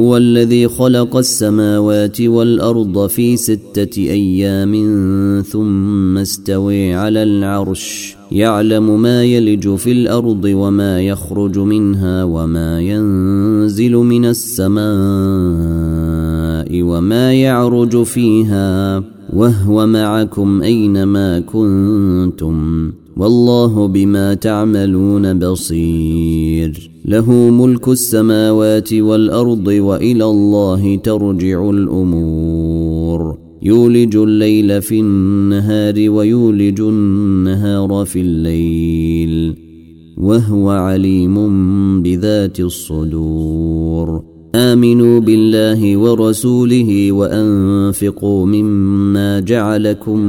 هو الذي خلق السماوات والأرض في ستة أيام ثم استوي على العرش. يعلم ما يلج في الأرض وما يخرج منها وما ينزل من السماء وما يعرج فيها. وهو معكم أينما كنتم. والله بما تعملون بصير. له ملك السماوات والأرض وإلى الله ترجع الأمور. يولج الليل في النهار ويولج النهار في الليل. وهو عليم بذات الصدور. آمنوا بالله ورسوله وأنفقوا مما جعلكم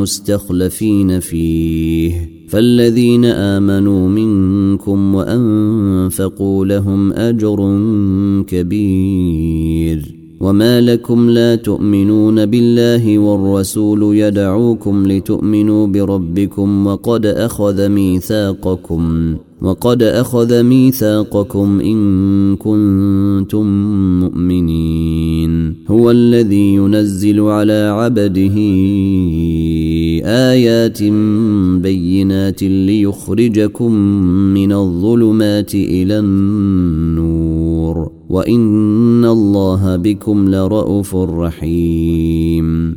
مستخلفين فيه. فالذين آمنوا منكم وأنفقوا لهم أجر كبير. وما لكم لا تؤمنون بالله والرسول يدعوكم لتؤمنوا بربكم وقد أخذ ميثاقكم. وقد أخذ ميثاقكم إن كنتم مؤمنين. هو الذي ينزل على عبده آيات بينات ليخرجكم من الظلمات إلى النور. وإن الله بكم لرءوف رحيم.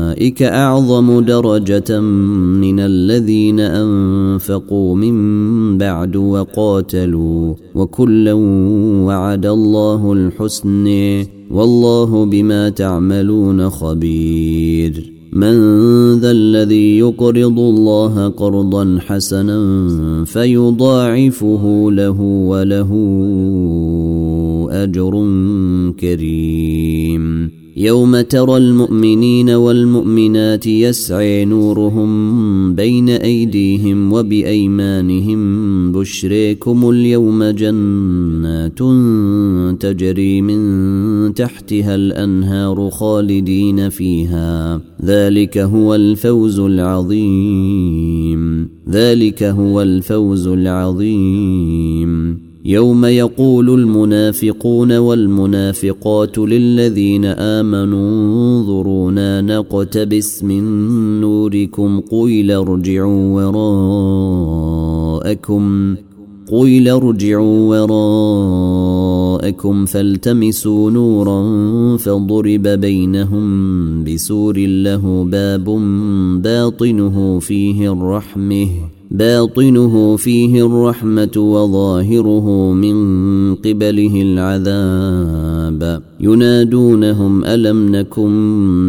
اعظم درجه من الذين انفقوا من بعد وقاتلوا وكلا وعد الله الحسن والله بما تعملون خبير من ذا الذي يقرض الله قرضا حسنا فيضاعفه له وله اجر كريم يوم ترى المؤمنين والمؤمنات يسعي نورهم بين أيديهم وبأيمانهم بشريكم اليوم جنات تجري من تحتها الأنهار خالدين فيها. ذلك هو الفوز العظيم. ذلك هو الفوز العظيم. يوم يقول المنافقون والمنافقات للذين آمنوا انظرونا نقتبس من نوركم قيل ارجعوا وراءكم قيل ارجعوا وراءكم فالتمسوا نورا فضرب بينهم بسور له باب باطنه فيه الرحمه باطنه فيه الرحمة وظاهره من قبله العذاب. ينادونهم ألم نكن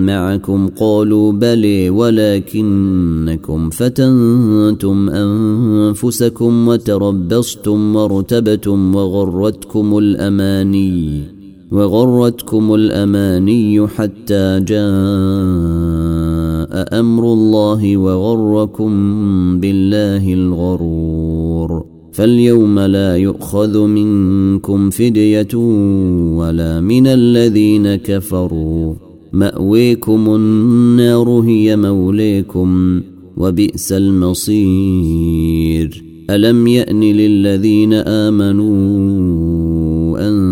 معكم؟ قالوا بلي ولكنكم فتنتم أنفسكم وتربصتم وارتبتم وغرتكم الأماني وغرتكم الأماني حتى جاء أمر الله وغركم بالله الغرور. فاليوم لا يؤخذ منكم فدية ولا من الذين كفروا. مأويكم النار هي موليكم وبئس المصير. ألم يأن للذين آمنوا أن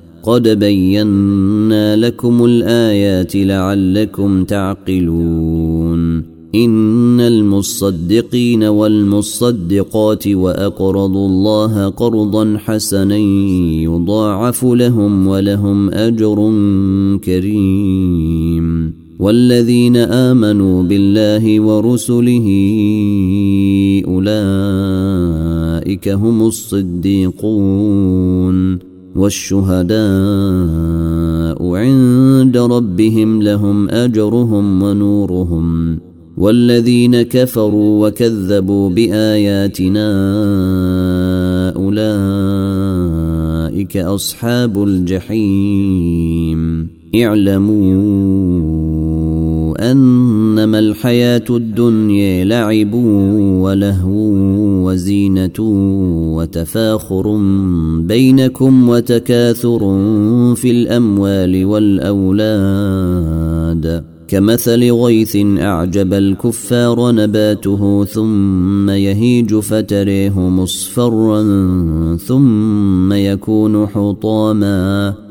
قد بينا لكم الآيات لعلكم تعقلون. إن المصدقين والمصدقات وأقرضوا الله قرضا حسنا يضاعف لهم ولهم أجر كريم. والذين آمنوا بالله ورسله أولئك هم الصديقون. والشهداء عند ربهم لهم أجرهم ونورهم والذين كفروا وكذبوا بآياتنا أولئك أصحاب الجحيم اعلموا إنما الحياة الدنيا لعب ولهو وزينة وتفاخر بينكم وتكاثر في الأموال والأولاد. كمثل غيث أعجب الكفار نباته ثم يهيج فتريه مصفرا ثم يكون حطاما.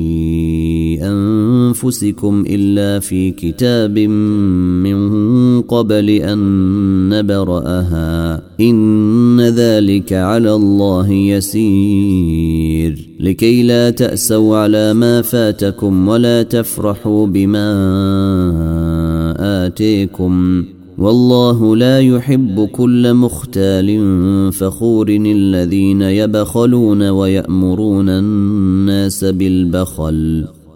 أنفسكم إلا في كتاب من قبل أن نبرأها. إن ذلك على الله يسير. لكي لا تأسوا على ما فاتكم ولا تفرحوا بما آتيكم. والله لا يحب كل مختال فخور الذين يبخلون ويأمرون الناس بالبخل.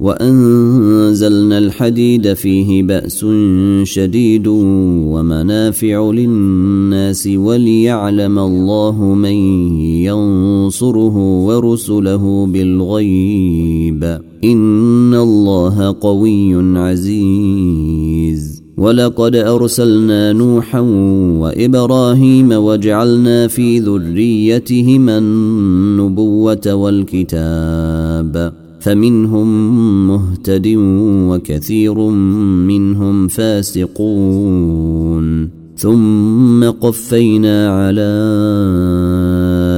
وأنزلنا الحديد فيه بأس شديد ومنافع للناس وليعلم الله من ينصره ورسله بالغيب. إن الله قوي عزيز. ولقد أرسلنا نوحا وإبراهيم وجعلنا في ذريتهما النبوة والكتاب. فمنهم مهتد وكثير منهم فاسقون. ثم قفينا على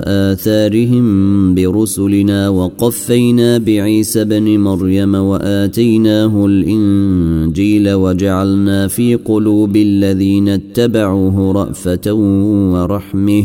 آثارهم برسلنا وقفينا بعيسى بن مريم وآتيناه الإنجيل وجعلنا في قلوب الذين اتبعوه رأفة ورحمه